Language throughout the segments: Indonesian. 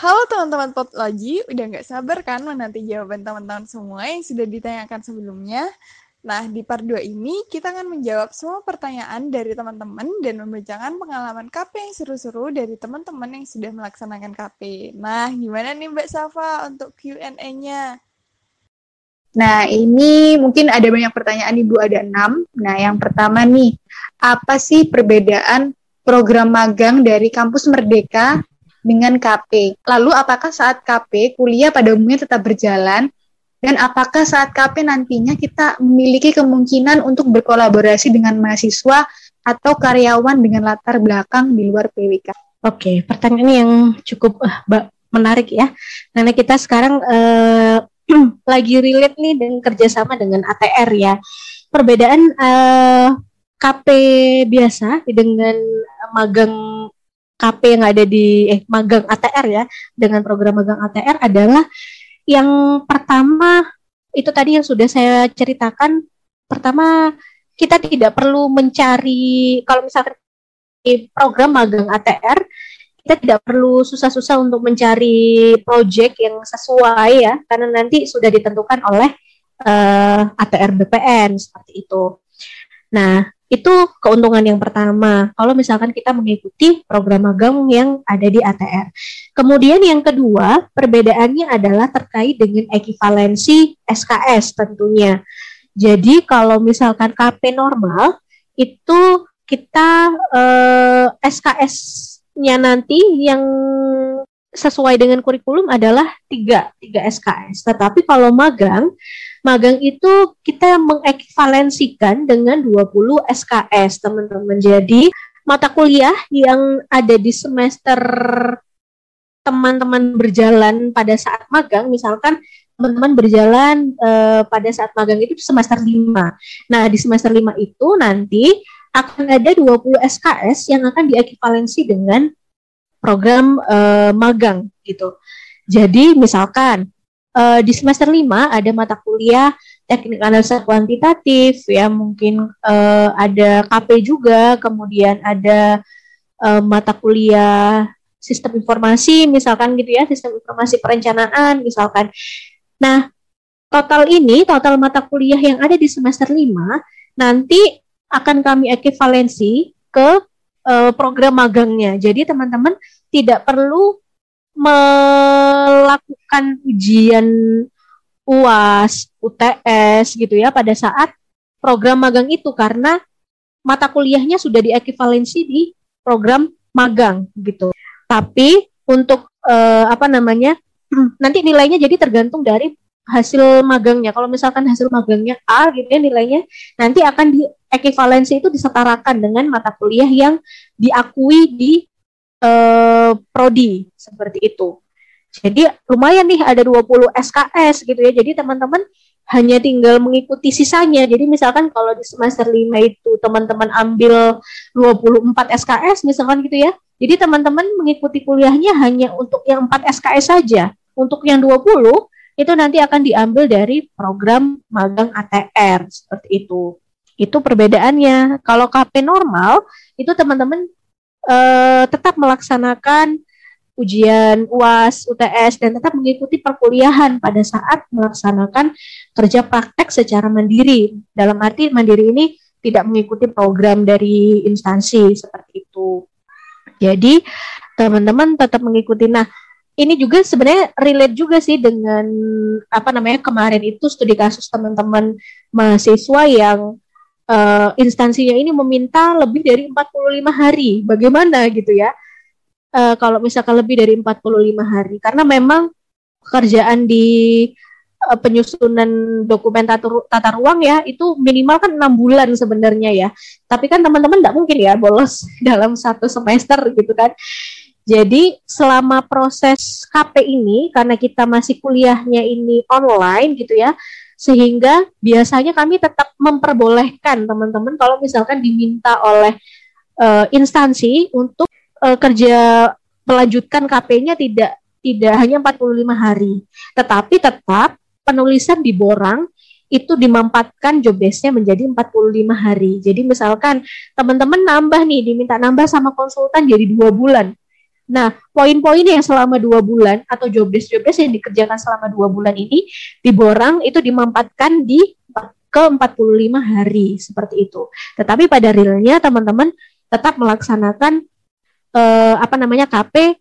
Halo teman-teman Potlogi, udah nggak sabar kan menanti jawaban teman-teman semua yang sudah ditanyakan sebelumnya? Nah, di part 2 ini kita akan menjawab semua pertanyaan dari teman-teman dan membacakan pengalaman KP yang seru-seru dari teman-teman yang sudah melaksanakan KP. Nah, gimana nih Mbak Safa untuk Q&A-nya? Nah, ini mungkin ada banyak pertanyaan Ibu, ada enam. Nah, yang pertama nih, apa sih perbedaan program magang dari kampus Merdeka dengan KP. Lalu apakah saat KP kuliah pada umumnya tetap berjalan dan apakah saat KP nantinya kita memiliki kemungkinan untuk berkolaborasi dengan mahasiswa atau karyawan dengan latar belakang di luar PWK? Oke, pertanyaan yang cukup uh, menarik ya, karena kita sekarang uh, lagi relate nih dengan kerjasama dengan ATR ya. Perbedaan uh, KP biasa dengan magang KP yang ada di eh magang ATR ya dengan program magang ATR adalah yang pertama itu tadi yang sudah saya ceritakan pertama kita tidak perlu mencari kalau misalkan di program magang ATR kita tidak perlu susah-susah untuk mencari project yang sesuai ya karena nanti sudah ditentukan oleh uh, eh, ATR BPN seperti itu. Nah, itu keuntungan yang pertama. Kalau misalkan kita mengikuti program magang yang ada di ATR. Kemudian yang kedua, perbedaannya adalah terkait dengan ekivalensi SKS tentunya. Jadi kalau misalkan KP normal itu kita eh, SKS-nya nanti yang sesuai dengan kurikulum adalah tiga tiga SKS. Tetapi kalau magang, magang itu kita mengekvivalensikan dengan 20 SKS, teman-teman. Jadi mata kuliah yang ada di semester teman-teman berjalan pada saat magang, misalkan teman-teman berjalan uh, pada saat magang itu semester 5. Nah, di semester 5 itu nanti akan ada 20 SKS yang akan diekvivalensi dengan program uh, magang gitu. Jadi misalkan uh, di semester 5 ada mata kuliah teknik analisa kuantitatif ya mungkin uh, ada KP juga, kemudian ada uh, mata kuliah sistem informasi misalkan gitu ya, sistem informasi perencanaan misalkan. Nah, total ini total mata kuliah yang ada di semester 5 nanti akan kami ekivalensi ke uh, program magangnya. Jadi teman-teman tidak perlu melakukan ujian UAS, UTS gitu ya pada saat program magang itu karena mata kuliahnya sudah diekivalensi di program magang gitu. Tapi untuk uh, apa namanya? nanti nilainya jadi tergantung dari hasil magangnya. Kalau misalkan hasil magangnya A gitu ya nilainya, nanti akan di ekivalensi itu disetarakan dengan mata kuliah yang diakui di uh, prodi seperti itu. Jadi lumayan nih ada 20 SKS gitu ya. Jadi teman-teman hanya tinggal mengikuti sisanya. Jadi misalkan kalau di semester 5 itu teman-teman ambil 24 SKS misalkan gitu ya. Jadi teman-teman mengikuti kuliahnya hanya untuk yang 4 SKS saja. Untuk yang 20 itu nanti akan diambil dari program magang ATR seperti itu. Itu perbedaannya. Kalau KP normal itu teman-teman uh, tetap melaksanakan ujian UAS, UTS dan tetap mengikuti perkuliahan pada saat melaksanakan kerja praktek secara mandiri. Dalam arti mandiri ini tidak mengikuti program dari instansi seperti itu. Jadi teman-teman tetap mengikuti. Nah, ini juga sebenarnya relate juga sih dengan apa namanya kemarin itu studi kasus teman-teman mahasiswa yang uh, instansinya ini meminta lebih dari 45 hari. Bagaimana gitu ya? Uh, kalau misalkan lebih dari 45 hari karena memang pekerjaan di uh, penyusunan dokumen tata, tata ruang ya itu minimal kan enam bulan sebenarnya ya. Tapi kan teman-teman tidak mungkin ya bolos dalam satu semester gitu kan. Jadi selama proses KP ini karena kita masih kuliahnya ini online gitu ya, sehingga biasanya kami tetap memperbolehkan teman-teman kalau misalkan diminta oleh uh, instansi untuk uh, kerja melanjutkan KP-nya tidak tidak hanya 45 hari, tetapi tetap penulisan di borang itu dimampatkan job desk-nya menjadi 45 hari. Jadi misalkan teman-teman nambah nih, diminta nambah sama konsultan jadi dua bulan. Nah, poin-poin yang selama dua bulan atau job desk job desk yang dikerjakan selama dua bulan ini diborang itu dimampatkan di ke 45 hari seperti itu. Tetapi pada realnya teman-teman tetap melaksanakan eh, apa namanya KP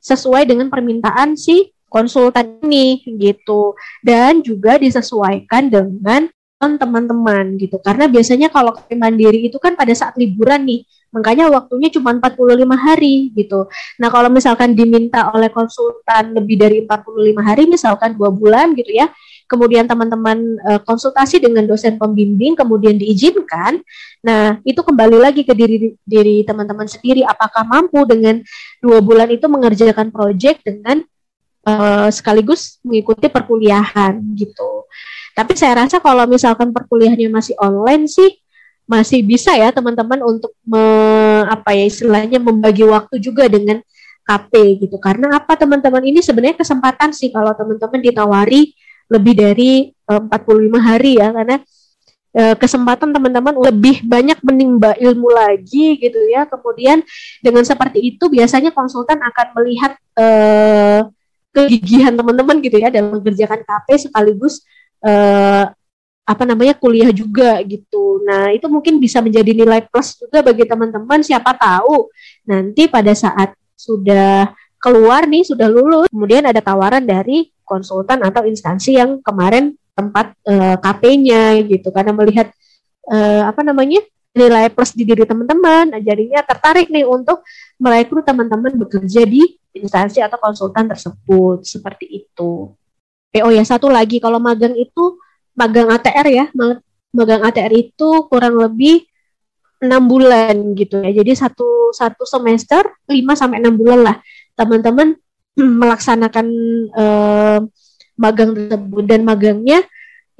sesuai dengan permintaan si konsultan ini gitu. Dan juga disesuaikan dengan teman-teman gitu karena biasanya kalau KP mandiri itu kan pada saat liburan nih Makanya waktunya cuma 45 hari gitu. Nah, kalau misalkan diminta oleh konsultan lebih dari 45 hari, misalkan dua bulan gitu ya, kemudian teman-teman uh, konsultasi dengan dosen pembimbing, kemudian diizinkan, nah itu kembali lagi ke diri diri teman-teman sendiri, apakah mampu dengan dua bulan itu mengerjakan proyek dengan uh, sekaligus mengikuti perkuliahan gitu. Tapi saya rasa kalau misalkan perkuliahannya masih online sih, masih bisa ya teman-teman untuk me, apa ya istilahnya membagi waktu juga dengan KP gitu. Karena apa teman-teman ini sebenarnya kesempatan sih kalau teman-teman ditawari lebih dari e, uh, 45 hari ya karena uh, kesempatan teman-teman lebih banyak menimba ilmu lagi gitu ya. Kemudian dengan seperti itu biasanya konsultan akan melihat uh, kegigihan teman-teman gitu ya dalam mengerjakan KP sekaligus uh, apa namanya kuliah juga gitu. Nah, itu mungkin bisa menjadi nilai plus juga bagi teman-teman siapa tahu nanti pada saat sudah keluar nih, sudah lulus, kemudian ada tawaran dari konsultan atau instansi yang kemarin tempat uh, eh, KP-nya gitu karena melihat uh, apa namanya? nilai plus di diri teman-teman, nah, jadinya tertarik nih untuk merekrut teman-teman bekerja di instansi atau konsultan tersebut seperti itu. Eh, oh ya satu lagi. Kalau magang itu magang ATR ya. Magang ATR itu kurang lebih enam bulan gitu ya. Jadi satu satu semester 5 sampai enam bulan lah. Teman-teman melaksanakan eh, magang tersebut. Dan magangnya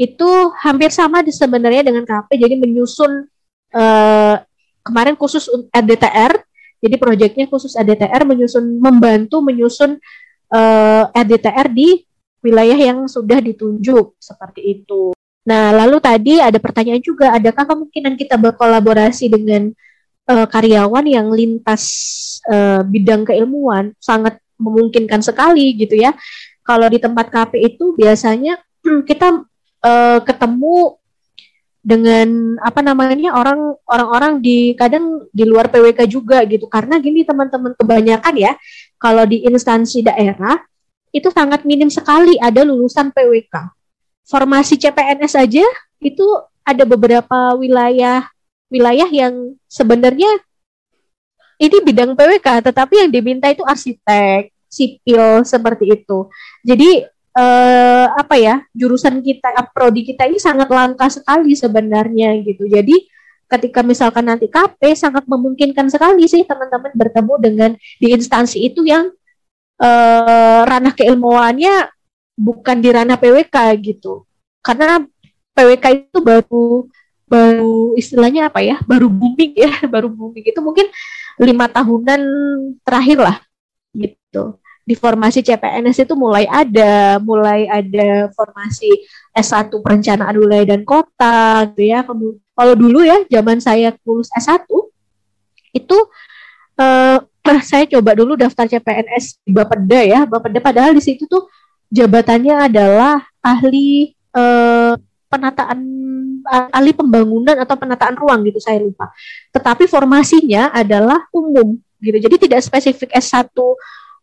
itu hampir sama sebenarnya dengan KP jadi menyusun eh, kemarin khusus RDTR jadi proyeknya khusus RDTR menyusun membantu menyusun eh, RDTR di wilayah yang sudah ditunjuk seperti itu. Nah, lalu tadi ada pertanyaan juga, adakah kemungkinan kita berkolaborasi dengan uh, karyawan yang lintas uh, bidang keilmuan? Sangat memungkinkan sekali gitu ya. Kalau di tempat KP itu biasanya kita uh, ketemu dengan apa namanya orang orang-orang di kadang di luar PWK juga gitu karena gini teman-teman kebanyakan ya kalau di instansi daerah itu sangat minim sekali ada lulusan PWK. Formasi CPNS saja itu ada beberapa wilayah wilayah yang sebenarnya ini bidang PWK, tetapi yang diminta itu arsitek, sipil seperti itu. Jadi eh, apa ya jurusan kita, prodi kita ini sangat langka sekali sebenarnya gitu. Jadi ketika misalkan nanti KP sangat memungkinkan sekali sih teman-teman bertemu dengan di instansi itu yang uh, ranah keilmuannya bukan di ranah PWK gitu. Karena PWK itu baru baru istilahnya apa ya? Baru booming ya baru booming. Itu mungkin lima tahunan terakhir lah gitu. Di formasi CPNS itu mulai ada mulai ada formasi S1 perencanaan wilayah dan kota gitu ya. Kalau dulu ya zaman saya lulus S1 itu uh, saya coba dulu daftar CPNS di Bapeda ya. Bapeda padahal di situ tuh jabatannya adalah ahli eh, penataan ahli pembangunan atau penataan ruang gitu saya lupa. Tetapi formasinya adalah umum gitu. Jadi tidak spesifik S1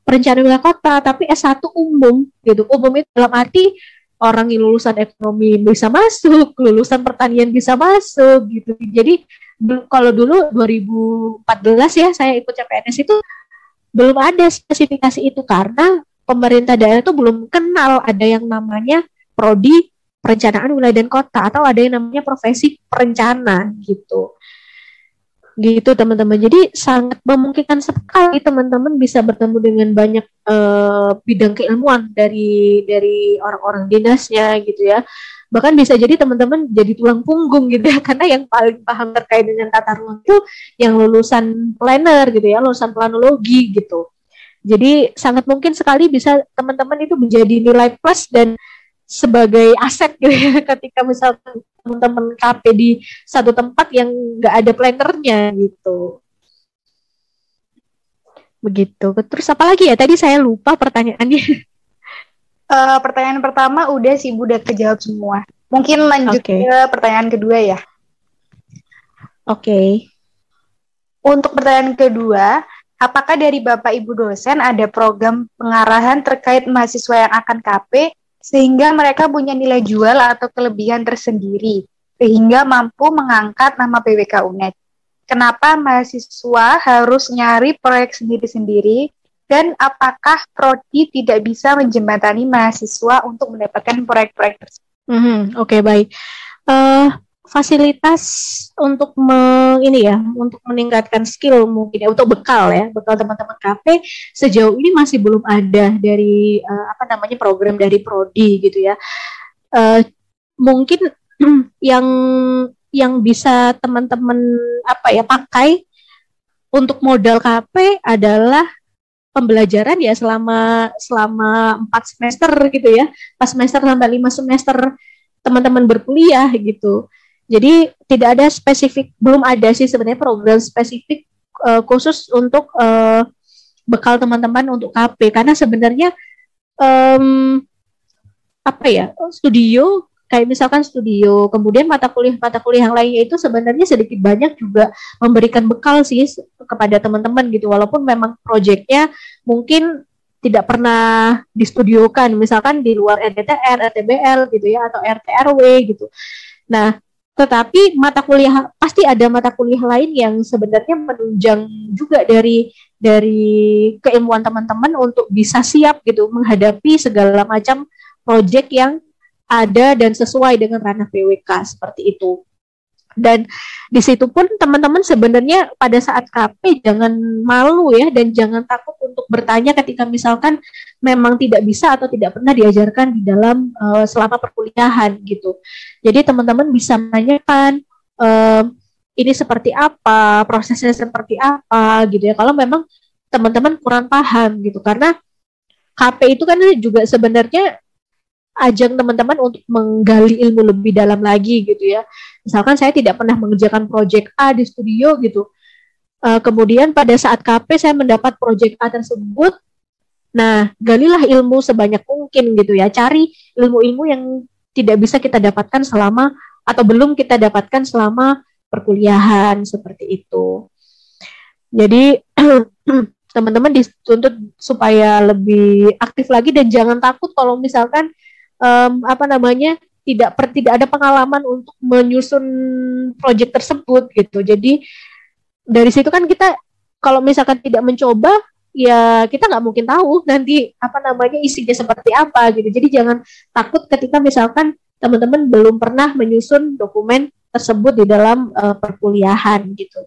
perencanaan wilayah kota, tapi S1 umum gitu. Umum itu dalam arti orang yang lulusan ekonomi bisa masuk, lulusan pertanian bisa masuk gitu. Jadi kalau dulu 2014 ya saya ikut CPNS itu belum ada spesifikasi itu karena pemerintah daerah itu belum kenal ada yang namanya prodi perencanaan wilayah dan kota atau ada yang namanya profesi perencana gitu. Gitu teman-teman. Jadi sangat memungkinkan sekali teman-teman bisa bertemu dengan banyak uh, bidang keilmuan dari dari orang-orang dinasnya gitu ya bahkan bisa jadi teman-teman jadi tulang punggung gitu ya karena yang paling paham terkait dengan tata ruang itu yang lulusan planner gitu ya lulusan planologi gitu jadi sangat mungkin sekali bisa teman-teman itu menjadi nilai plus dan sebagai aset gitu ya ketika misalkan teman-teman KP di satu tempat yang nggak ada plannernya gitu begitu. Terus apa lagi ya? Tadi saya lupa pertanyaannya. Uh, pertanyaan pertama udah sih Bu udah kejawab semua. Mungkin lanjut okay. ke pertanyaan kedua ya. Oke. Okay. Untuk pertanyaan kedua, apakah dari Bapak Ibu dosen ada program pengarahan terkait mahasiswa yang akan KP sehingga mereka punya nilai jual atau kelebihan tersendiri sehingga mampu mengangkat nama PWK UNED? Kenapa mahasiswa harus nyari proyek sendiri-sendiri dan apakah prodi tidak bisa menjembatani mahasiswa untuk mendapatkan proyek-proyek tersebut? Mm -hmm, Oke okay, baik. Uh, fasilitas untuk me, ini ya untuk meningkatkan skill mungkin ya untuk bekal ya bekal teman-teman KP sejauh ini masih belum ada dari uh, apa namanya program dari prodi gitu ya uh, mungkin yang yang bisa teman-teman apa ya pakai untuk modal KP adalah pembelajaran ya selama selama empat semester gitu ya. Pas semester sampai lima semester teman-teman berkuliah gitu. Jadi tidak ada spesifik belum ada sih sebenarnya program spesifik uh, khusus untuk uh, bekal teman-teman untuk KP karena sebenarnya um, apa ya studio kayak misalkan studio, kemudian mata kuliah mata kuliah yang lainnya itu sebenarnya sedikit banyak juga memberikan bekal sih kepada teman-teman gitu, walaupun memang proyeknya mungkin tidak pernah distudiokan, misalkan di luar RTTR, RTBL gitu ya, atau RTRW gitu. Nah, tetapi mata kuliah pasti ada mata kuliah lain yang sebenarnya menunjang juga dari dari keilmuan teman-teman untuk bisa siap gitu menghadapi segala macam proyek yang ada dan sesuai dengan ranah PWK seperti itu. Dan di situ pun teman-teman sebenarnya pada saat KP jangan malu ya dan jangan takut untuk bertanya ketika misalkan memang tidak bisa atau tidak pernah diajarkan di dalam uh, selama perkuliahan gitu. Jadi teman-teman bisa menanyakan uh, ini seperti apa, prosesnya seperti apa gitu ya. Kalau memang teman-teman kurang paham gitu karena KP itu kan juga sebenarnya ajang teman-teman untuk menggali ilmu lebih dalam lagi gitu ya. Misalkan saya tidak pernah mengerjakan proyek A di studio gitu. Uh, kemudian pada saat KP saya mendapat proyek A tersebut. Nah, galilah ilmu sebanyak mungkin gitu ya. Cari ilmu-ilmu yang tidak bisa kita dapatkan selama atau belum kita dapatkan selama perkuliahan seperti itu. Jadi teman-teman dituntut supaya lebih aktif lagi dan jangan takut kalau misalkan um, apa namanya tidak per, tidak ada pengalaman untuk menyusun proyek tersebut gitu. Jadi dari situ kan kita kalau misalkan tidak mencoba ya kita nggak mungkin tahu nanti apa namanya isinya seperti apa gitu. Jadi jangan takut ketika misalkan teman-teman belum pernah menyusun dokumen tersebut di dalam uh, perkuliahan gitu.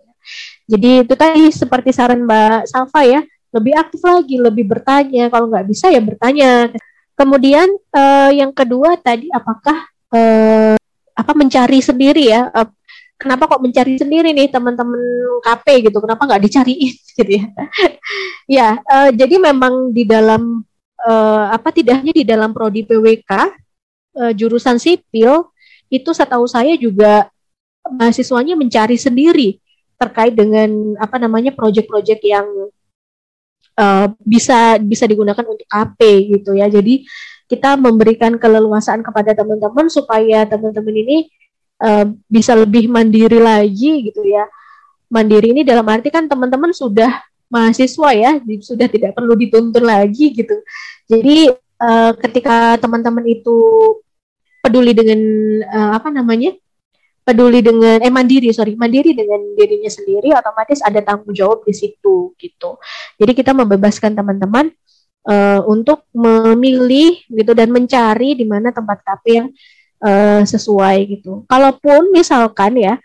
Jadi itu tadi seperti saran Mbak Salva ya, lebih aktif lagi, lebih bertanya. Kalau nggak bisa ya bertanya. Kemudian uh, yang kedua tadi apakah uh, apa mencari sendiri ya? Uh, kenapa kok mencari sendiri nih teman-teman KP gitu? Kenapa nggak dicariin gitu ya? ya, uh, jadi memang di dalam uh, apa tidak hanya di dalam prodi PWK uh, jurusan sipil itu setahu saya juga mahasiswanya mencari sendiri terkait dengan apa namanya proyek-proyek yang uh, bisa bisa digunakan untuk AP gitu ya. Jadi kita memberikan keleluasaan kepada teman-teman supaya teman-teman ini uh, bisa lebih mandiri lagi gitu ya. Mandiri ini dalam arti kan teman-teman sudah mahasiswa ya, sudah tidak perlu dituntun lagi gitu. Jadi uh, ketika teman-teman itu peduli dengan uh, apa namanya peduli dengan eh mandiri sorry mandiri dengan dirinya sendiri otomatis ada tanggung jawab di situ gitu. Jadi kita membebaskan teman-teman uh, untuk memilih gitu dan mencari di mana tempat kafe yang uh, sesuai gitu. Kalaupun misalkan ya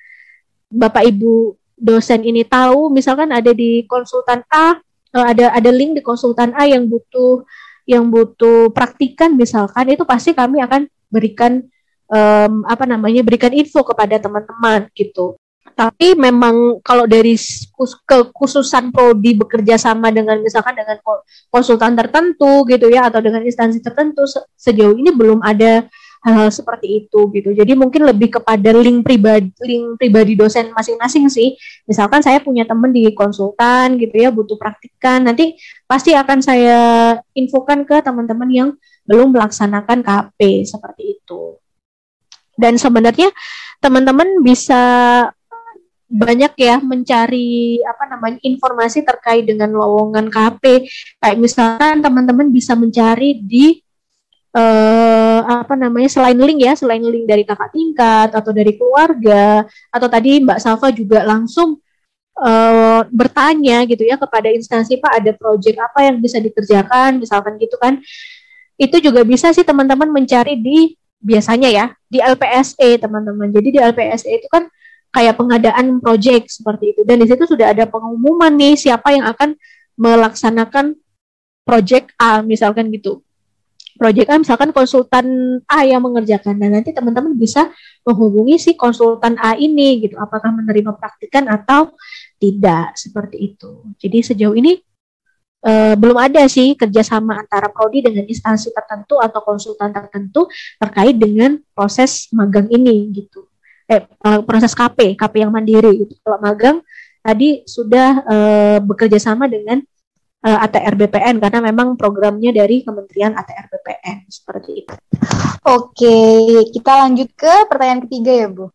bapak ibu dosen ini tahu misalkan ada di konsultan A uh, ada ada link di konsultan A yang butuh yang butuh praktikan misalkan itu pasti kami akan berikan um, apa namanya berikan info kepada teman-teman gitu. Tapi memang kalau dari kekhususan prodi bekerja sama dengan misalkan dengan konsultan tertentu gitu ya atau dengan instansi tertentu sejauh ini belum ada hal-hal seperti itu gitu. Jadi mungkin lebih kepada link pribadi link pribadi dosen masing-masing sih. Misalkan saya punya teman di konsultan gitu ya butuh praktikan, nanti pasti akan saya infokan ke teman-teman yang belum melaksanakan KP seperti itu. Dan sebenarnya teman-teman bisa banyak ya mencari apa namanya informasi terkait dengan lowongan KP kayak misalkan teman-teman bisa mencari di uh, apa namanya selain link ya selain link dari kakak tingkat atau dari keluarga atau tadi Mbak Safa juga langsung uh, bertanya gitu ya kepada instansi Pak ada proyek apa yang bisa dikerjakan? Misalkan gitu kan. Itu juga bisa sih teman-teman mencari di biasanya ya di LPSE teman-teman. Jadi di LPSE itu kan kayak pengadaan project seperti itu. Dan di situ sudah ada pengumuman nih siapa yang akan melaksanakan project A misalkan gitu. Project A misalkan konsultan A yang mengerjakan. Dan nanti teman-teman bisa menghubungi si konsultan A ini gitu. Apakah menerima praktikan atau tidak seperti itu. Jadi sejauh ini Uh, belum ada sih kerjasama antara prodi dengan instansi tertentu atau konsultan tertentu terkait dengan proses magang ini gitu eh, eh proses KP, KP yang mandiri gitu. Kalau magang tadi sudah eh, bekerja sama dengan eh, ATR BPN karena memang programnya dari Kementerian ATR BPN seperti itu. Oke, kita lanjut ke pertanyaan ketiga ya, Bu.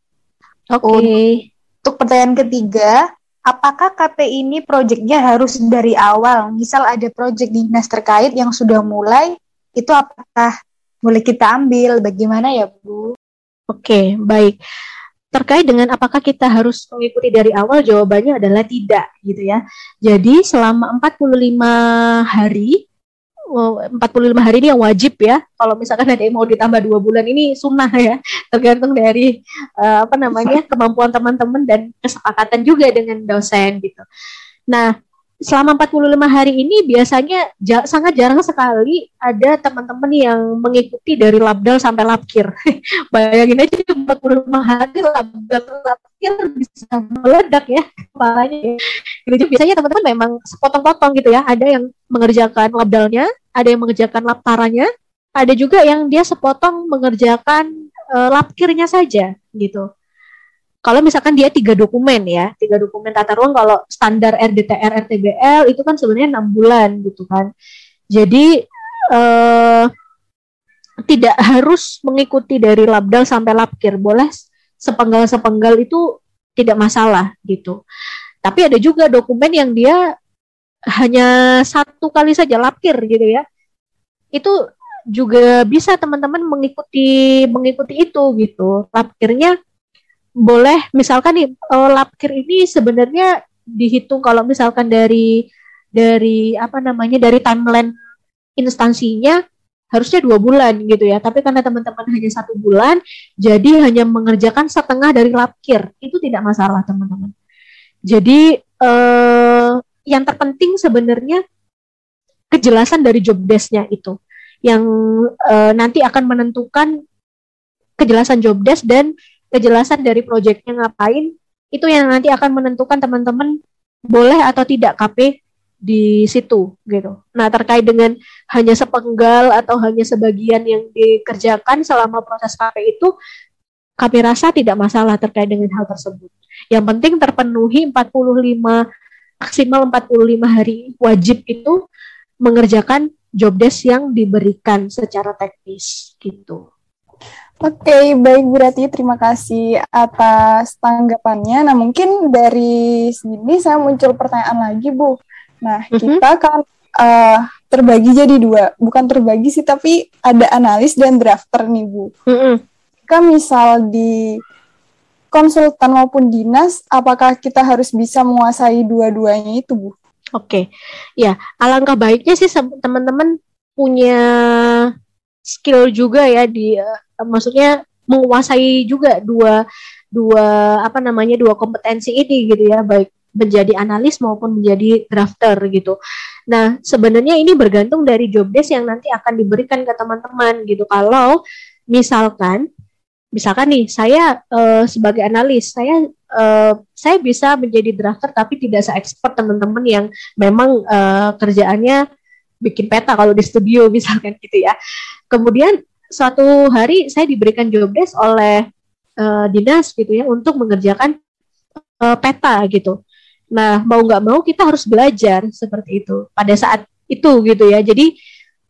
Oke. Untuk pertanyaan ketiga, apakah KP ini proyeknya harus dari awal? Misal ada proyek dinas terkait yang sudah mulai, itu apakah boleh kita ambil? Bagaimana ya, Bu? Oke, baik terkait dengan apakah kita harus mengikuti dari awal jawabannya adalah tidak gitu ya. Jadi selama 45 hari 45 hari ini yang wajib ya. Kalau misalkan ada yang mau ditambah dua bulan ini sunnah ya, tergantung dari uh, apa namanya kemampuan teman-teman dan kesepakatan juga dengan dosen gitu. Nah, selama 45 hari ini biasanya ja sangat jarang sekali ada teman-teman yang mengikuti dari labdal sampai labkir. Bayangin aja 45 hari labdal labkir bisa meledak ya kepalanya ya. Gitu, biasanya teman-teman memang sepotong-potong gitu ya. Ada yang mengerjakan labdalnya, ada yang mengerjakan labtaranya, ada juga yang dia sepotong mengerjakan uh, labkirnya saja gitu kalau misalkan dia tiga dokumen ya, tiga dokumen tata ruang kalau standar RDTR RTBL itu kan sebenarnya enam bulan gitu kan. Jadi eh, tidak harus mengikuti dari labdal sampai labkir, boleh sepenggal-sepenggal itu tidak masalah gitu. Tapi ada juga dokumen yang dia hanya satu kali saja labkir gitu ya. Itu juga bisa teman-teman mengikuti mengikuti itu gitu. Labkirnya boleh misalkan nih uh, lapkir ini sebenarnya dihitung kalau misalkan dari dari apa namanya dari timeline instansinya harusnya dua bulan gitu ya. Tapi karena teman-teman hanya satu bulan jadi hanya mengerjakan setengah dari lapkir. Itu tidak masalah teman-teman. Jadi uh, yang terpenting sebenarnya kejelasan dari job desknya itu. Yang uh, nanti akan menentukan kejelasan job desk dan kejelasan dari proyeknya ngapain itu yang nanti akan menentukan teman-teman boleh atau tidak KP di situ gitu. Nah terkait dengan hanya sepenggal atau hanya sebagian yang dikerjakan selama proses KP itu kami rasa tidak masalah terkait dengan hal tersebut. Yang penting terpenuhi 45 maksimal 45 hari wajib itu mengerjakan job desk yang diberikan secara teknis gitu. Oke, okay, baik Bu Rati, terima kasih atas tanggapannya. Nah, mungkin dari sini saya muncul pertanyaan lagi, Bu. Nah, mm -hmm. kita kan uh, terbagi jadi dua. Bukan terbagi sih, tapi ada analis dan drafter nih, Bu. Mm -hmm. Kan misal di konsultan maupun dinas, apakah kita harus bisa menguasai dua-duanya itu, Bu? Oke, okay. ya alangkah baiknya sih teman-teman punya skill juga ya di uh, maksudnya menguasai juga dua dua apa namanya dua kompetensi ini gitu ya baik menjadi analis maupun menjadi drafter gitu. Nah, sebenarnya ini bergantung dari job desk yang nanti akan diberikan ke teman-teman gitu. Kalau misalkan misalkan nih saya uh, sebagai analis, saya uh, saya bisa menjadi drafter tapi tidak se-expert teman-teman yang memang uh, kerjaannya bikin peta kalau di studio misalkan gitu ya. Kemudian suatu hari saya diberikan job desk oleh uh, dinas gitu ya untuk mengerjakan uh, peta gitu. Nah, mau nggak mau kita harus belajar seperti itu pada saat itu gitu ya. Jadi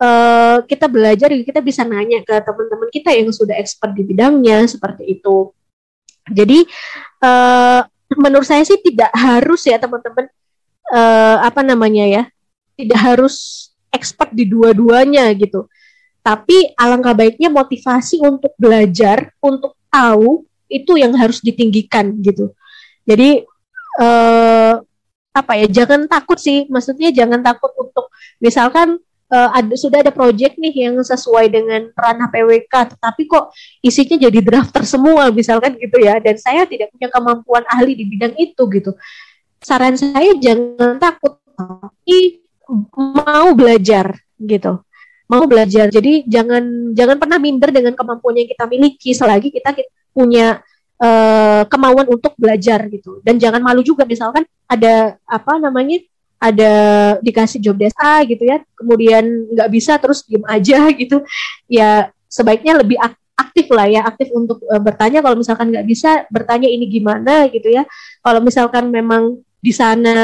uh, kita belajar, kita bisa nanya ke teman-teman kita yang sudah expert di bidangnya seperti itu. Jadi uh, menurut saya sih tidak harus ya teman-teman uh, apa namanya ya, tidak harus expert di dua-duanya gitu. Tapi alangkah baiknya motivasi untuk belajar, untuk tahu itu yang harus ditinggikan gitu. Jadi uh, apa ya jangan takut sih maksudnya jangan takut untuk misalkan uh, ada sudah ada project nih yang sesuai dengan ranah PWK tetapi kok isinya jadi drafter semua misalkan gitu ya dan saya tidak punya kemampuan ahli di bidang itu gitu saran saya jangan takut tapi mau belajar gitu. Mau belajar. Jadi jangan jangan pernah minder dengan kemampuan yang kita miliki. Selagi kita, punya uh, kemauan untuk belajar gitu. Dan jangan malu juga. Misalkan ada apa namanya ada dikasih job desk A gitu ya. Kemudian nggak bisa terus diem aja gitu. Ya sebaiknya lebih aktif lah ya. Aktif untuk uh, bertanya. Kalau misalkan nggak bisa bertanya ini gimana gitu ya. Kalau misalkan memang di sana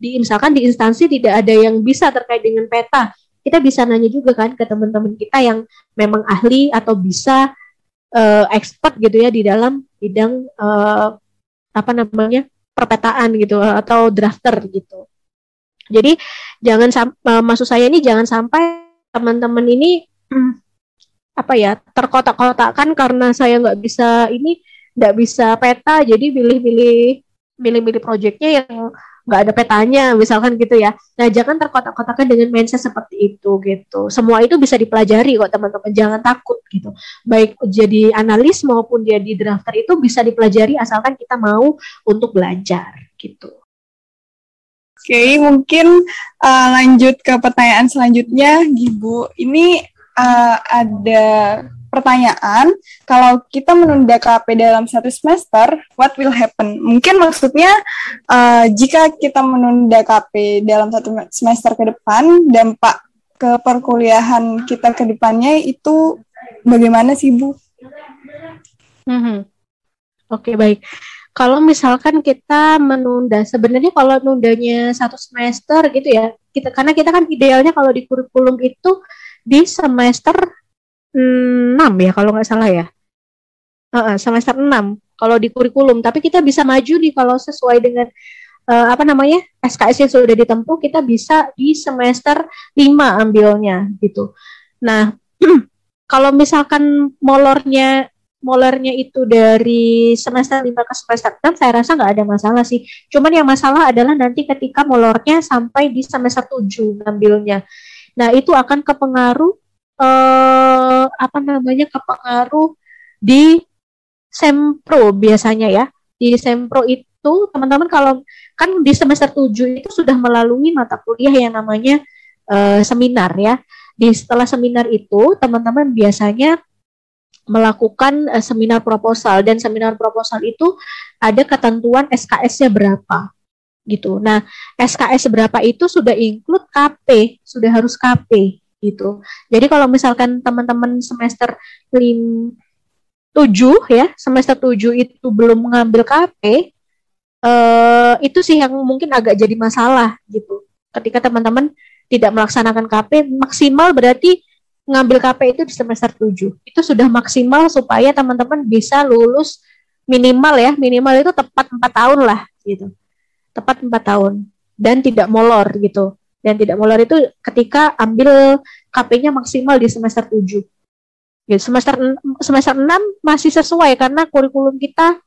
di misalkan di instansi tidak ada yang bisa terkait dengan peta kita bisa nanya juga kan ke teman-teman kita yang memang ahli atau bisa uh, expert gitu ya di dalam bidang uh, apa namanya perpetaan gitu atau drafter gitu. Jadi jangan uh, maksud saya ini jangan sampai teman-teman ini hmm, apa ya terkotak-kotakan karena saya nggak bisa ini nggak bisa peta jadi pilih-pilih pilih-pilih proyeknya yang nggak ada petanya misalkan gitu ya. Nah jangan terkotak-kotakan dengan mindset seperti itu gitu. Semua itu bisa dipelajari kok teman-teman. Jangan takut gitu. Baik jadi analis maupun jadi drafter itu bisa dipelajari asalkan kita mau untuk belajar gitu. Oke, okay, mungkin uh, lanjut ke pertanyaan selanjutnya, Gibu. Ini uh, ada pertanyaan, kalau kita menunda KP dalam satu semester, what will happen? Mungkin maksudnya uh, jika kita menunda KP dalam satu semester ke depan, dampak ke perkuliahan kita ke depannya itu bagaimana sih Bu? Hmm. Oke okay, baik. Kalau misalkan kita menunda, sebenarnya kalau nundanya satu semester gitu ya, kita karena kita kan idealnya kalau di kurikulum itu di semester 6 ya kalau nggak salah ya. Uh, semester 6 kalau di kurikulum, tapi kita bisa maju nih kalau sesuai dengan uh, apa namanya? SKS yang sudah ditempuh, kita bisa di semester 5 ambilnya gitu. Nah, kalau misalkan molornya molornya itu dari semester 5 ke semester 6 saya rasa nggak ada masalah sih. Cuman yang masalah adalah nanti ketika molornya sampai di semester 7 ngambilnya. Nah, itu akan kepengaruh eh, apa namanya kepengaruh di sempro biasanya ya. Di sempro itu teman-teman kalau kan di semester 7 itu sudah melalui mata kuliah yang namanya eh, seminar ya. Di setelah seminar itu teman-teman biasanya melakukan uh, seminar proposal dan seminar proposal itu ada ketentuan SKS-nya berapa gitu. Nah, SKS berapa itu sudah include KP, sudah harus KP gitu. Jadi kalau misalkan teman-teman semester 5 7 ya, semester 7 itu belum mengambil KP eh itu sih yang mungkin agak jadi masalah gitu. Ketika teman-teman tidak melaksanakan KP maksimal berarti ngambil KP itu di semester 7. Itu sudah maksimal supaya teman-teman bisa lulus minimal ya, minimal itu tepat 4 tahun lah gitu. Tepat 4 tahun dan tidak molor gitu dan tidak molor itu ketika ambil KP-nya maksimal di semester 7. Gitu. Semester semester 6 masih sesuai karena kurikulum kita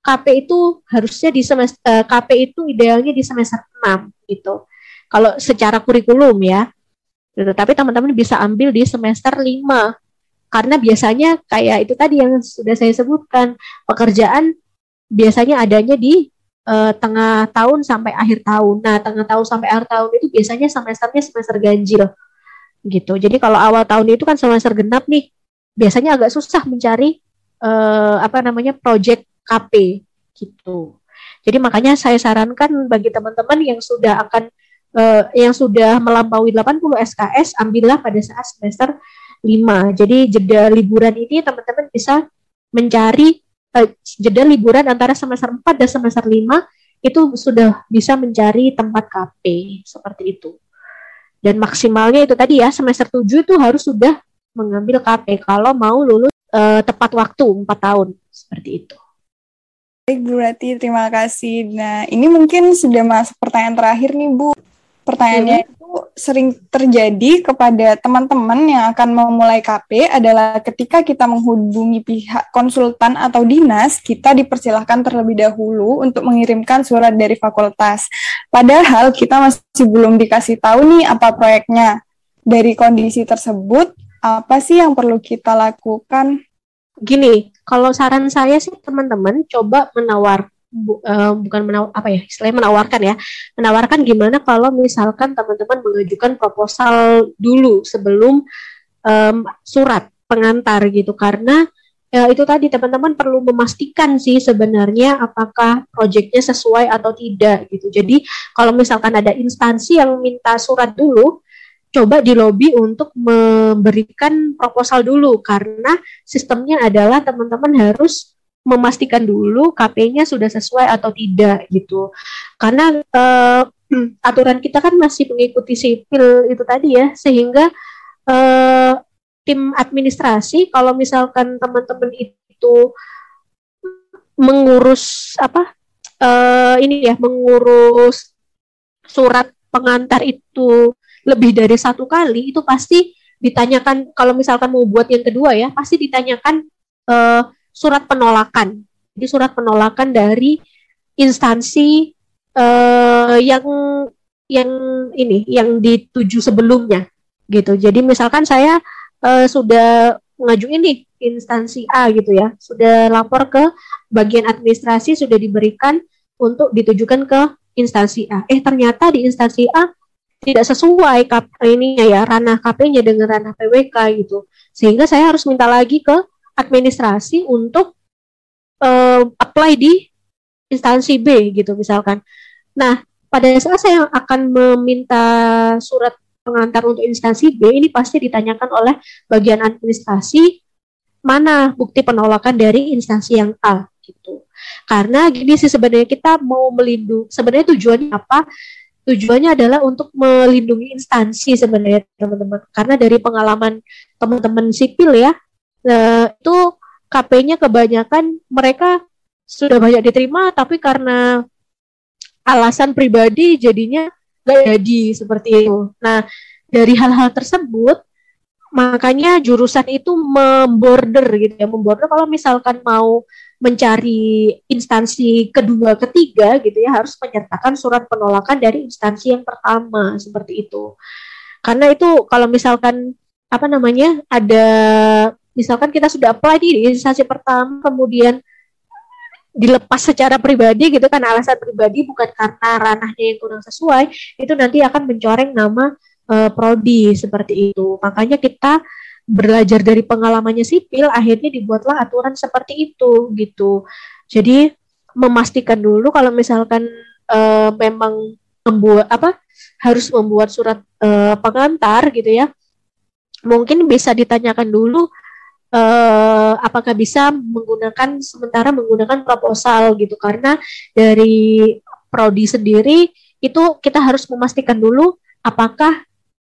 KP itu harusnya di semester eh, KP itu idealnya di semester 6 gitu. Kalau secara kurikulum ya. Gitu. Tapi teman-teman bisa ambil di semester 5 karena biasanya kayak itu tadi yang sudah saya sebutkan pekerjaan biasanya adanya di uh, tengah tahun sampai akhir tahun. Nah, tengah tahun sampai akhir tahun itu biasanya semesternya semester ganjil gitu. Jadi kalau awal tahun itu kan semester genap nih, biasanya agak susah mencari uh, apa namanya project KP gitu. Jadi makanya saya sarankan bagi teman-teman yang sudah akan uh, yang sudah melampaui 80 SKS ambillah pada saat semester 5. Jadi jeda liburan ini teman-teman bisa mencari uh, jeda liburan antara semester 4 dan semester 5 itu sudah bisa mencari tempat KP seperti itu. Dan maksimalnya itu tadi ya semester 7 itu harus sudah mengambil KP kalau mau lulus uh, tepat waktu 4 tahun seperti itu. Baik Bu Rati, terima kasih. Nah, ini mungkin sudah masuk pertanyaan terakhir nih Bu. Pertanyaannya hmm. Sering terjadi kepada teman-teman yang akan memulai KP adalah ketika kita menghubungi pihak konsultan atau dinas, kita dipersilahkan terlebih dahulu untuk mengirimkan surat dari fakultas. Padahal kita masih belum dikasih tahu nih apa proyeknya. Dari kondisi tersebut, apa sih yang perlu kita lakukan? Gini, kalau saran saya sih teman-teman coba menawar bu, uh, bukan menawar apa ya istilahnya menawarkan ya. Menawarkan gimana kalau misalkan teman-teman mengajukan proposal dulu sebelum um, surat pengantar gitu. Karena ya itu tadi teman-teman perlu memastikan sih sebenarnya apakah proyeknya sesuai atau tidak gitu. Jadi kalau misalkan ada instansi yang minta surat dulu coba di lobby untuk memberikan proposal dulu. Karena sistemnya adalah teman-teman harus memastikan dulu KP-nya sudah sesuai atau tidak gitu. Karena uh, aturan kita kan masih mengikuti sipil itu tadi ya sehingga uh, tim administrasi kalau misalkan teman-teman itu mengurus apa uh, ini ya mengurus surat pengantar itu lebih dari satu kali itu pasti ditanyakan kalau misalkan mau buat yang kedua ya pasti ditanyakan uh, surat penolakan. Jadi surat penolakan dari instansi uh, yang yang ini yang dituju sebelumnya gitu. Jadi misalkan saya uh, sudah mengajuin nih instansi A gitu ya. Sudah lapor ke bagian administrasi sudah diberikan untuk ditujukan ke instansi A. Eh ternyata di instansi A tidak sesuai KP ini ya ranah KP-nya dengan ranah PWK gitu. Sehingga saya harus minta lagi ke administrasi untuk uh, apply di instansi B gitu misalkan. Nah, pada saat saya akan meminta surat pengantar untuk instansi B ini pasti ditanyakan oleh bagian administrasi mana bukti penolakan dari instansi yang A gitu. Karena gini sih sebenarnya kita mau melindungi sebenarnya tujuannya apa? tujuannya adalah untuk melindungi instansi sebenarnya teman-teman karena dari pengalaman teman-teman sipil ya nah, itu KP-nya kebanyakan mereka sudah banyak diterima tapi karena alasan pribadi jadinya gak jadi seperti itu. Nah dari hal-hal tersebut makanya jurusan itu memborder gitu ya memborder. Kalau misalkan mau mencari instansi kedua ketiga gitu ya harus menyertakan surat penolakan dari instansi yang pertama seperti itu. Karena itu kalau misalkan apa namanya ada misalkan kita sudah apply di instansi pertama kemudian dilepas secara pribadi gitu kan alasan pribadi bukan karena ranahnya yang kurang sesuai itu nanti akan mencoreng nama uh, prodi seperti itu. Makanya kita belajar dari pengalamannya sipil akhirnya dibuatlah aturan seperti itu gitu. Jadi memastikan dulu kalau misalkan uh, memang membuat apa harus membuat surat uh, pengantar gitu ya mungkin bisa ditanyakan dulu uh, apakah bisa menggunakan sementara menggunakan proposal gitu karena dari prodi sendiri itu kita harus memastikan dulu apakah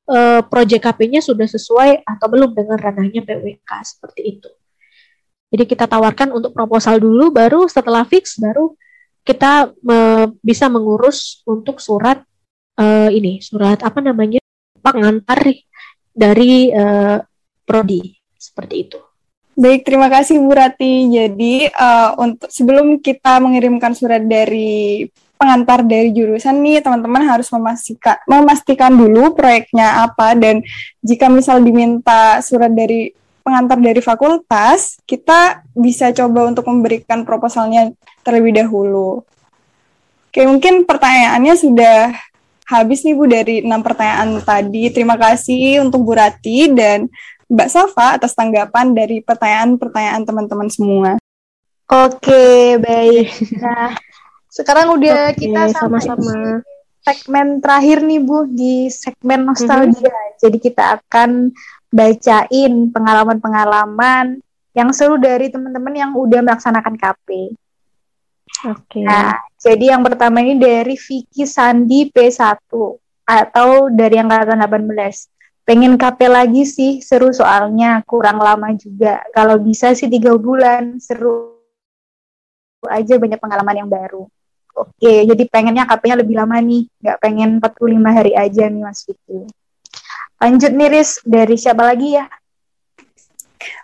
uh, proyek KP-nya sudah sesuai atau belum dengan ranahnya PWK seperti itu. Jadi kita tawarkan untuk proposal dulu, baru setelah fix baru kita me bisa mengurus untuk surat uh, ini, surat apa namanya pengantar dari uh, prodi seperti itu. Baik, terima kasih Bu Rati. Jadi uh, untuk sebelum kita mengirimkan surat dari pengantar dari jurusan nih teman-teman harus memastikan memastikan dulu proyeknya apa dan jika misal diminta surat dari pengantar dari fakultas kita bisa coba untuk memberikan proposalnya terlebih dahulu. Oke mungkin pertanyaannya sudah habis nih Bu dari enam pertanyaan tadi. Terima kasih untuk Bu Rati dan Mbak Safa atas tanggapan dari pertanyaan-pertanyaan teman-teman semua. Oke, baik. Nah, sekarang udah Oke, kita sama-sama segmen terakhir nih Bu di segmen nostalgia. Mm-hmm. Jadi kita akan bacain pengalaman-pengalaman yang seru dari teman-teman yang udah melaksanakan KP. Oke. Okay. Nah, jadi yang pertama ini dari Vicky Sandi P1 atau dari angkatan 18. Pengen KP lagi sih, seru soalnya, kurang lama juga. Kalau bisa sih tiga bulan, seru aja banyak pengalaman yang baru. Oke, jadi pengennya KP-nya lebih lama nih, nggak pengen 45 hari aja nih Mas Vicky. Lanjut nih Riz, dari siapa lagi ya?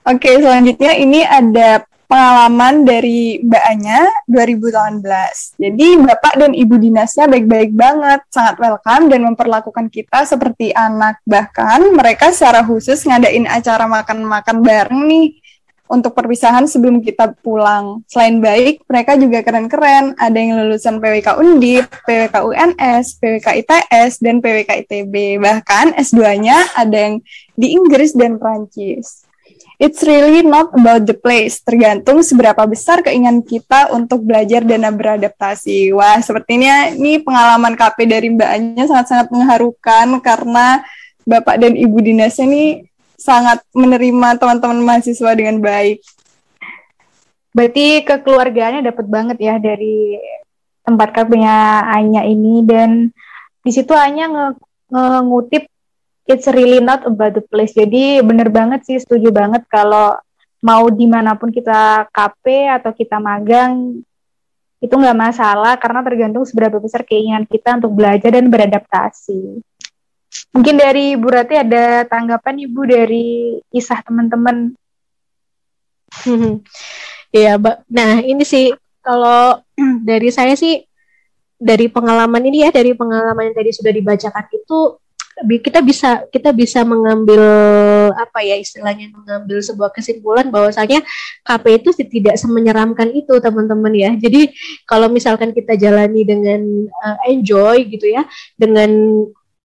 Oke, selanjutnya ini ada pengalaman dari Mbak Anya 2018. Jadi Bapak dan Ibu dinasnya baik-baik banget, sangat welcome dan memperlakukan kita seperti anak. Bahkan mereka secara khusus ngadain acara makan-makan bareng nih untuk perpisahan sebelum kita pulang. Selain baik, mereka juga keren-keren. Ada yang lulusan PWK Undip, PWK UNS, PWK ITS, dan PWK ITB. Bahkan S2-nya ada yang di Inggris dan Prancis. It's really not about the place, tergantung seberapa besar keinginan kita untuk belajar dan beradaptasi. Wah, sepertinya ini pengalaman KP dari Mbak Anya sangat-sangat mengharukan karena Bapak dan Ibu dinasnya ini sangat menerima teman-teman mahasiswa dengan baik. Berarti kekeluargaannya dapat banget ya dari tempat KP-nya Anya ini dan di situ Anya ngutip it's really not about the place. Jadi bener banget sih, setuju banget kalau mau di mana pun kita KP atau kita magang itu nggak masalah karena tergantung seberapa besar keinginan kita untuk belajar dan beradaptasi. Mungkin dari Bu Rati ada tanggapan Ibu dari kisah teman-teman. Iya, Mbak. Nah, ini sih kalau dari saya sih dari pengalaman ini ya, dari pengalaman yang tadi sudah dibacakan itu kita bisa kita bisa mengambil apa ya istilahnya mengambil sebuah kesimpulan bahwasanya KP itu tidak semenyeramkan itu teman-teman ya. Jadi kalau misalkan kita jalani dengan uh, enjoy gitu ya, dengan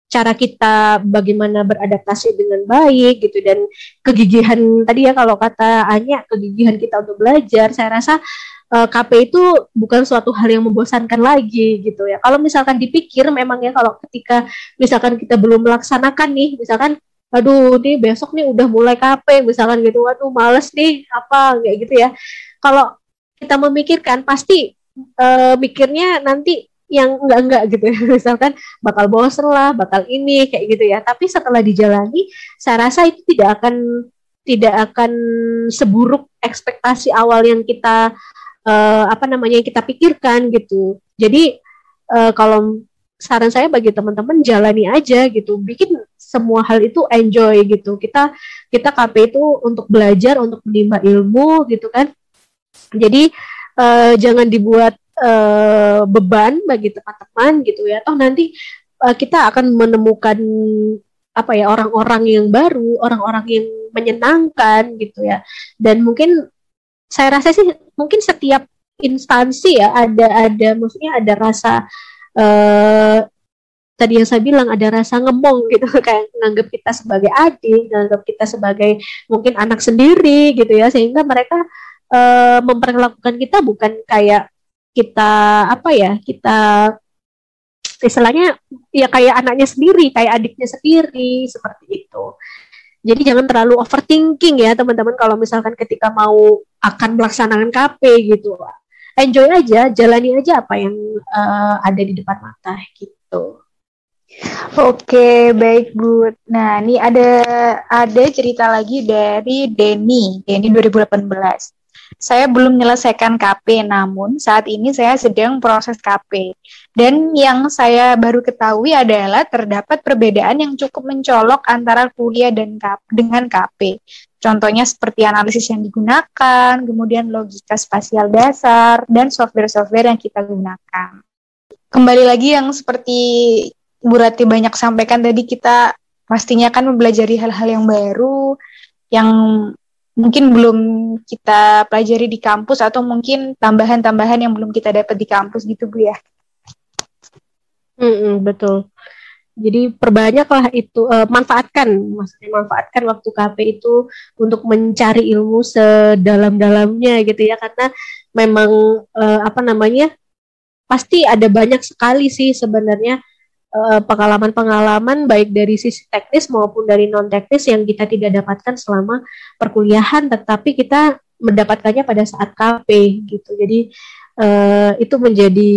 cara kita bagaimana beradaptasi dengan baik gitu dan kegigihan tadi ya kalau kata Anya kegigihan kita untuk belajar saya rasa uh, eh, KP itu bukan suatu hal yang membosankan lagi gitu ya. Kalau misalkan dipikir memang ya kalau ketika misalkan kita belum melaksanakan nih, misalkan aduh nih besok nih udah mulai KP misalkan gitu, waduh males nih apa kayak gitu ya. Kalau kita memikirkan pasti uh, mikirnya nanti yang enggak-enggak gitu ya. misalkan bakal bosen lah, bakal ini kayak gitu ya. Tapi setelah dijalani, saya rasa itu tidak akan tidak akan seburuk ekspektasi awal yang kita uh, apa namanya yang kita pikirkan gitu. Jadi uh, kalau saran saya bagi teman-teman jalani aja gitu, bikin semua hal itu enjoy gitu. Kita kita KP itu untuk belajar, untuk menimba ilmu gitu kan. Jadi uh, jangan dibuat uh, beban bagi teman-teman gitu ya. Toh nanti uh, kita akan menemukan apa ya orang-orang yang baru, orang-orang yang menyenangkan gitu ya. Dan mungkin saya rasa sih mungkin setiap instansi ya ada ada maksudnya ada rasa uh, tadi yang saya bilang ada rasa ngemong gitu. Kayak nganggap kita sebagai adik, nganggap kita sebagai mungkin anak sendiri gitu ya. Sehingga mereka uh, memperlakukan kita bukan kayak kita apa ya kita istilahnya ya kayak anaknya sendiri kayak adiknya sendiri seperti itu jadi jangan terlalu overthinking ya teman-teman kalau misalkan ketika mau akan melaksanakan KP gitu. Enjoy aja, jalani aja apa yang uh, ada di depan mata gitu. Oke, baik Bu. Nah, ini ada ada cerita lagi dari Denny, Denny 2018. Saya belum menyelesaikan KP, namun saat ini saya sedang proses KP. Dan yang saya baru ketahui adalah terdapat perbedaan yang cukup mencolok antara kuliah dan KP, dengan KP. Contohnya seperti analisis yang digunakan, kemudian logika spasial dasar, dan software-software yang kita gunakan. Kembali lagi yang seperti Bu Rati banyak sampaikan tadi, kita pastinya kan mempelajari hal-hal yang baru, yang mungkin belum kita pelajari di kampus atau mungkin tambahan-tambahan yang belum kita dapat di kampus gitu Bu ya. Mm-mm, betul. Jadi perbanyaklah itu uh, manfaatkan maksudnya manfaatkan waktu KP itu untuk mencari ilmu sedalam-dalamnya gitu ya karena memang uh, apa namanya pasti ada banyak sekali sih sebenarnya pengalaman-pengalaman baik dari sisi teknis maupun dari non teknis yang kita tidak dapatkan selama perkuliahan tetapi kita mendapatkannya pada saat KP gitu jadi uh, itu menjadi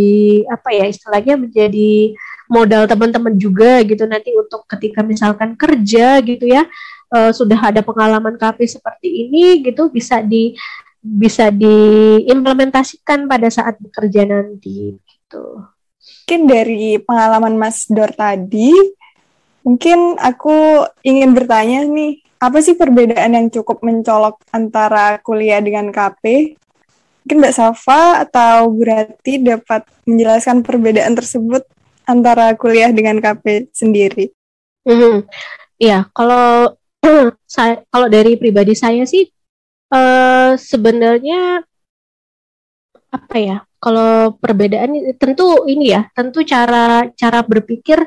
apa ya istilahnya menjadi modal teman-teman juga gitu nanti untuk ketika misalkan kerja gitu ya uh, sudah ada pengalaman KP seperti ini gitu bisa di bisa diimplementasikan pada saat bekerja nanti gitu. Mungkin dari pengalaman Mas Dor tadi, mungkin aku ingin bertanya nih, apa sih perbedaan yang cukup mencolok antara kuliah dengan KP? Mungkin Mbak Safa atau Bu Rati dapat menjelaskan perbedaan tersebut antara kuliah dengan KP sendiri. Hmm, ya kalau saya kalau dari pribadi saya sih uh, sebenarnya apa ya? Kalau perbedaan tentu ini ya, tentu cara cara berpikir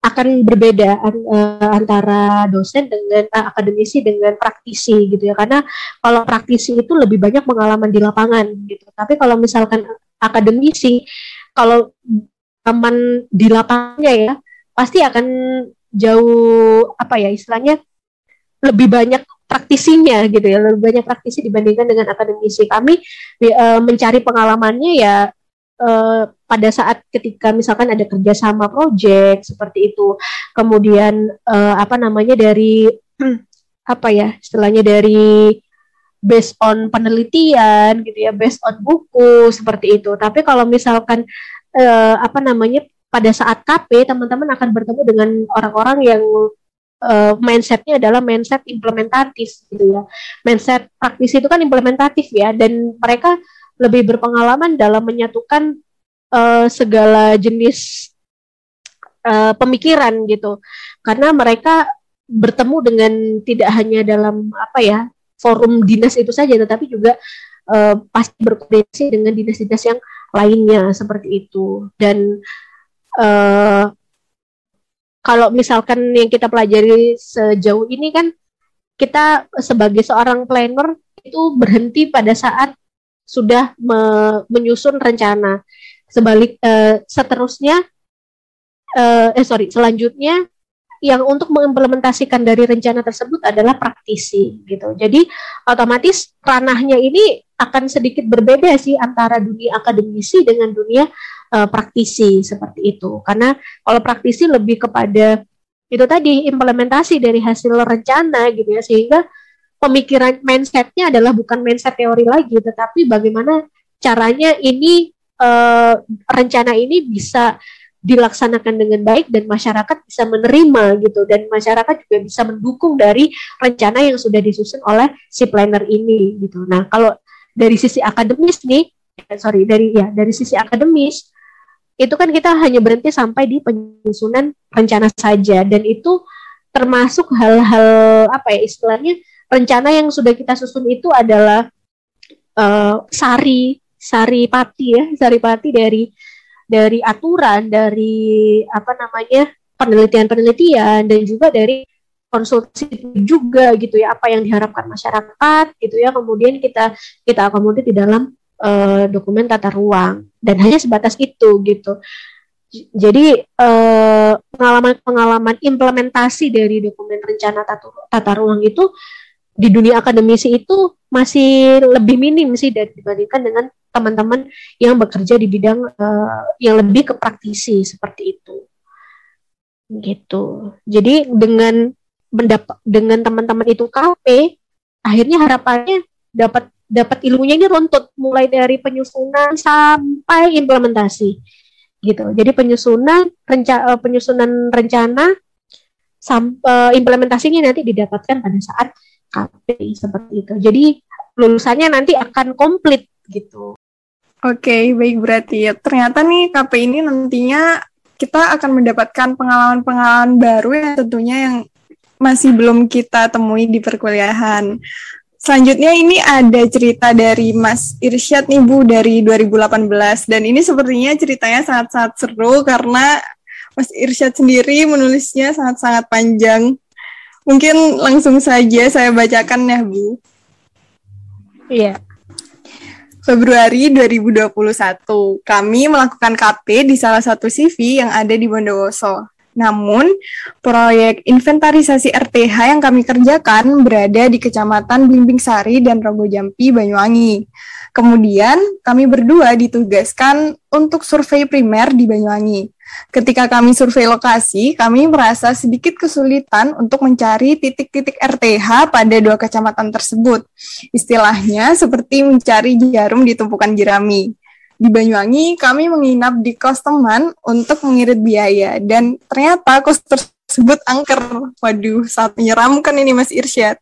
akan berbeda uh, antara dosen dengan uh, akademisi dengan praktisi gitu ya. Karena kalau praktisi itu lebih banyak pengalaman di lapangan gitu. Tapi kalau misalkan akademisi kalau teman di lapangannya ya pasti akan jauh apa ya istilahnya lebih banyak praktisinya gitu ya. Lebih banyak praktisi dibandingkan dengan akademisi kami e, mencari pengalamannya ya e, pada saat ketika misalkan ada kerjasama proyek seperti itu. Kemudian e, apa namanya dari apa ya istilahnya dari based on penelitian gitu ya based on buku seperti itu. Tapi kalau misalkan uh, apa namanya pada saat KP teman-teman akan bertemu dengan orang-orang yang uh, mindsetnya adalah mindset implementatif gitu ya. Mindset praktis itu kan implementatif ya dan mereka lebih berpengalaman dalam menyatukan uh, segala jenis uh, pemikiran gitu. Karena mereka bertemu dengan tidak hanya dalam apa ya forum dinas itu saja tetapi juga uh, pasti berkoordinasi dengan dinas-dinas yang lainnya seperti itu. Dan uh, kalau misalkan yang kita pelajari sejauh ini kan kita sebagai seorang planner itu berhenti pada saat sudah me menyusun rencana. Sebalik uh, seterusnya uh, eh sorry selanjutnya yang untuk mengimplementasikan dari rencana tersebut adalah praktisi gitu. Jadi otomatis ranahnya ini akan sedikit berbeda sih antara dunia akademisi dengan dunia uh, praktisi seperti itu. Karena kalau praktisi lebih kepada itu tadi implementasi dari hasil rencana gitu ya sehingga pemikiran mindsetnya adalah bukan mindset teori lagi tetapi bagaimana caranya ini uh, rencana ini bisa dilaksanakan dengan baik dan masyarakat bisa menerima gitu dan masyarakat juga bisa mendukung dari rencana yang sudah disusun oleh si planner ini gitu. Nah, kalau dari sisi akademis nih, eh, sorry dari ya dari sisi akademis itu kan kita hanya berhenti sampai di penyusunan rencana saja dan itu termasuk hal-hal apa ya istilahnya rencana yang sudah kita susun itu adalah uh, sari pati ya sari pati dari dari aturan, dari apa namanya penelitian-penelitian dan juga dari konsultasi juga gitu ya apa yang diharapkan masyarakat gitu ya. Kemudian kita kita akomodir di dalam uh, dokumen tata ruang. Dan hanya sebatas itu gitu. Jadi pengalaman-pengalaman uh, implementasi dari dokumen rencana tata, tata ruang itu di dunia akademisi itu masih lebih minim sih dibandingkan dengan teman-teman yang bekerja di bidang uh, yang lebih ke praktisi seperti itu. Gitu. Jadi dengan mendapat dengan teman-teman itu KP akhirnya harapannya dapat dapat ilmunya ini runtut mulai dari penyusunan sampai implementasi. Gitu. Jadi penyusunan renca uh, penyusunan rencana sampai uh, implementasinya nanti didapatkan pada saat KP seperti itu jadi lulusannya nanti akan komplit gitu. Oke, okay, baik berarti ya. Ternyata nih KP ini nantinya kita akan mendapatkan pengalaman-pengalaman baru yang tentunya yang masih belum kita temui di perkuliahan. Selanjutnya ini ada cerita dari Mas Irsyad nih Bu dari 2018 dan ini sepertinya ceritanya sangat-sangat seru karena Mas Irsyad sendiri menulisnya sangat-sangat panjang. Mungkin langsung saja saya bacakan ya Bu. Iya. Februari 2021. Kami melakukan KP di salah satu CV yang ada di Bondowoso. Namun, proyek inventarisasi RTH yang kami kerjakan berada di Kecamatan Bimbing Sari dan Rogo Jampi, Banyuwangi. Kemudian, kami berdua ditugaskan untuk survei primer di Banyuwangi. Ketika kami survei lokasi, kami merasa sedikit kesulitan untuk mencari titik-titik RTH pada dua kecamatan tersebut. Istilahnya seperti mencari jarum di tumpukan jerami. Di Banyuwangi, kami menginap di kos teman untuk mengirit biaya, dan ternyata kos tersebut angker. Waduh, saat menyeramkan ini Mas Irsyad.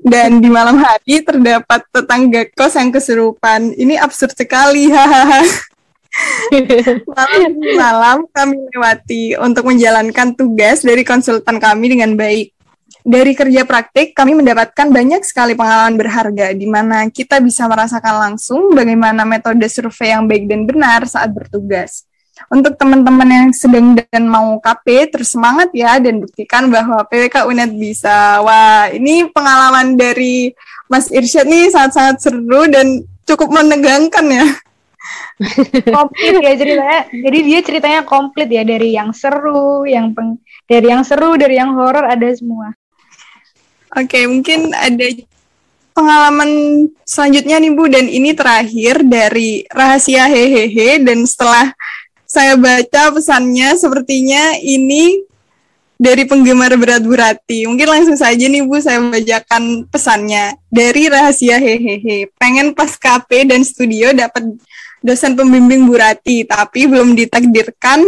Dan di malam hari terdapat tetangga kos yang kesurupan. Ini absurd sekali, hahaha malam malam kami lewati untuk menjalankan tugas dari konsultan kami dengan baik. Dari kerja praktik, kami mendapatkan banyak sekali pengalaman berharga di mana kita bisa merasakan langsung bagaimana metode survei yang baik dan benar saat bertugas. Untuk teman-teman yang sedang dan mau KP, terus semangat ya dan buktikan bahwa PWK UNED bisa. Wah, ini pengalaman dari Mas Irsyad nih sangat-sangat seru dan cukup menegangkan ya komplit ya ceritanya. Jadi dia ceritanya komplit ya dari yang seru, yang peng, dari yang seru, dari yang horor ada semua. Oke, mungkin ada pengalaman selanjutnya nih Bu dan ini terakhir dari rahasia hehehe dan setelah saya baca pesannya sepertinya ini dari penggemar berat burati. Mungkin langsung saja nih Bu saya membacakan pesannya. Dari rahasia hehehe. Pengen pas KP dan studio dapat dosen pembimbing Burati, tapi belum ditakdirkan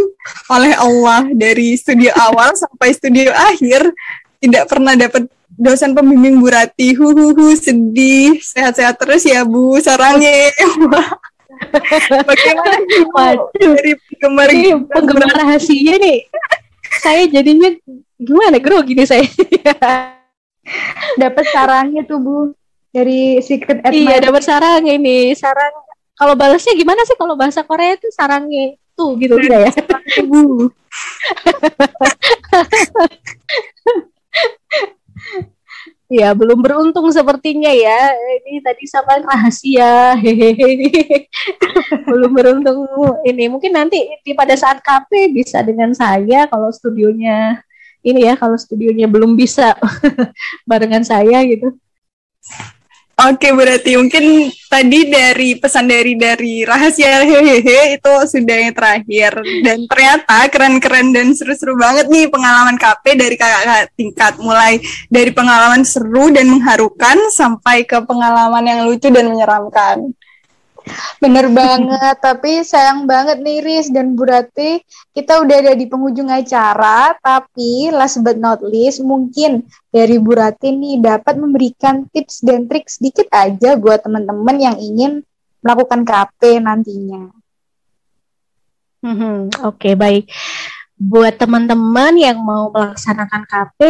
oleh Allah dari studio awal sampai studio akhir tidak pernah dapat dosen pembimbing Burati. Huhuhu sedih, sehat-sehat terus ya Bu, sarangnya. Bagaimana Waduh. dari penggemar penggemar rahasia nih? Saya jadinya gimana grogi nih saya. dapat sarangnya tuh Bu dari secret admirer. Iya, dapat sarang ini, sarang kalau balasnya gimana sih? Kalau bahasa Korea itu sarangnya tuh gitu enggak ya? ya belum beruntung sepertinya ya. Ini tadi sama rahasia. Hehehe. Belum beruntung ini. Mungkin nanti di pada saat KP bisa dengan saya kalau studionya ini ya kalau studionya belum bisa barengan saya gitu Oke, berarti mungkin tadi dari pesan dari dari rahasia hehehe itu sudah yang terakhir dan ternyata keren-keren dan seru-seru banget nih pengalaman KP dari kakak tingkat mulai dari pengalaman seru dan mengharukan sampai ke pengalaman yang lucu dan menyeramkan. Bener banget, tapi sayang banget nih Riz dan Bu Rati, kita udah ada di penghujung acara, tapi last but not least, mungkin dari Bu Rati nih dapat memberikan tips dan trik sedikit aja buat teman-teman yang ingin melakukan KP nantinya. Hmm, Oke, okay, baik buat teman-teman yang mau melaksanakan KP,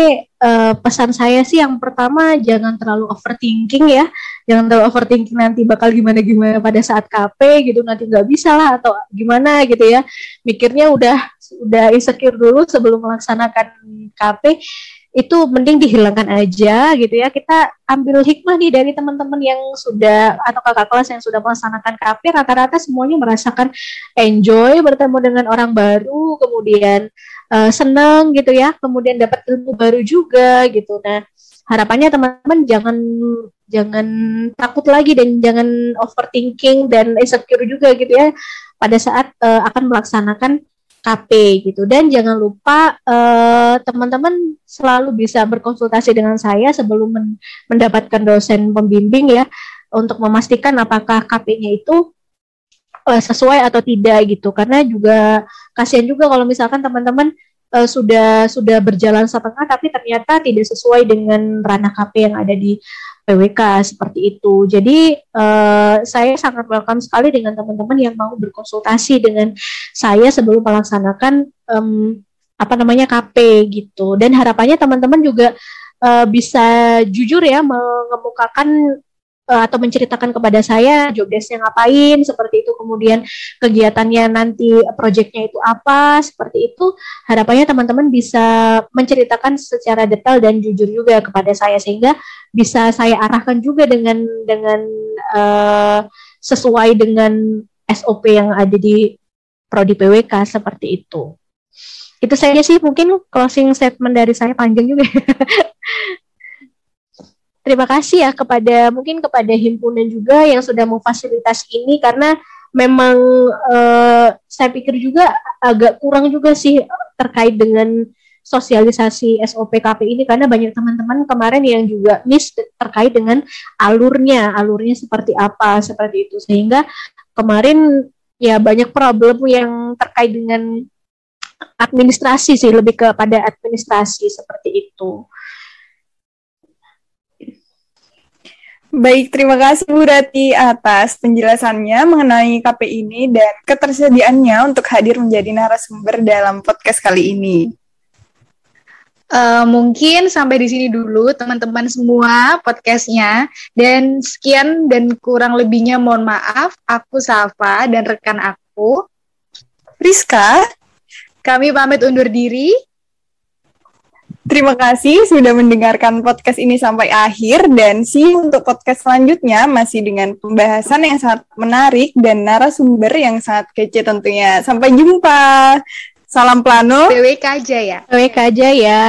uh, pesan saya sih yang pertama jangan terlalu overthinking ya, jangan terlalu overthinking nanti bakal gimana gimana pada saat KP gitu nanti nggak bisa lah atau gimana gitu ya, mikirnya udah udah insecure dulu sebelum melaksanakan KP itu mending dihilangkan aja gitu ya. Kita ambil hikmah nih dari teman-teman yang sudah atau kakak kelas yang sudah melaksanakan KP rata-rata semuanya merasakan enjoy bertemu dengan orang baru, kemudian uh, seneng gitu ya, kemudian dapat ilmu baru juga gitu. Nah, harapannya teman-teman jangan jangan takut lagi dan jangan overthinking dan insecure juga gitu ya pada saat uh, akan melaksanakan KP gitu. Dan jangan lupa uh, teman-teman selalu bisa berkonsultasi dengan saya sebelum men mendapatkan dosen pembimbing ya untuk memastikan apakah KP-nya itu uh, sesuai atau tidak gitu. Karena juga kasihan juga kalau misalkan teman-teman uh, sudah sudah berjalan setengah tapi ternyata tidak sesuai dengan ranah KP yang ada di PWK seperti itu. Jadi uh, saya sangat welcome sekali dengan teman-teman yang mau berkonsultasi dengan saya sebelum melaksanakan um, apa namanya KP gitu. Dan harapannya teman-teman juga uh, bisa jujur ya mengemukakan atau menceritakan kepada saya job desknya ngapain seperti itu kemudian kegiatannya nanti proyeknya itu apa seperti itu harapannya teman-teman bisa menceritakan secara detail dan jujur juga kepada saya sehingga bisa saya arahkan juga dengan dengan uh, sesuai dengan SOP yang ada di prodi PWK seperti itu. Itu saja sih mungkin closing statement dari saya panjang juga. Terima kasih ya kepada mungkin kepada himpunan juga yang sudah memfasilitasi ini karena memang uh, saya pikir juga agak kurang juga sih terkait dengan sosialisasi SOP KP ini karena banyak teman-teman kemarin yang juga miss terkait dengan alurnya, alurnya seperti apa, seperti itu sehingga kemarin ya banyak problem yang terkait dengan administrasi sih lebih kepada administrasi seperti itu. Baik, terima kasih Bu Rati atas penjelasannya mengenai KP ini dan ketersediaannya untuk hadir menjadi narasumber dalam podcast kali ini. Uh, mungkin sampai di sini dulu teman-teman semua podcastnya. Dan sekian dan kurang lebihnya mohon maaf. Aku Safa dan rekan aku. Rizka. Kami pamit undur diri Terima kasih sudah mendengarkan podcast ini sampai akhir dan sih untuk podcast selanjutnya masih dengan pembahasan yang sangat menarik dan narasumber yang sangat kece tentunya. Sampai jumpa. Salam plano. PWK aja ya. PWK aja ya.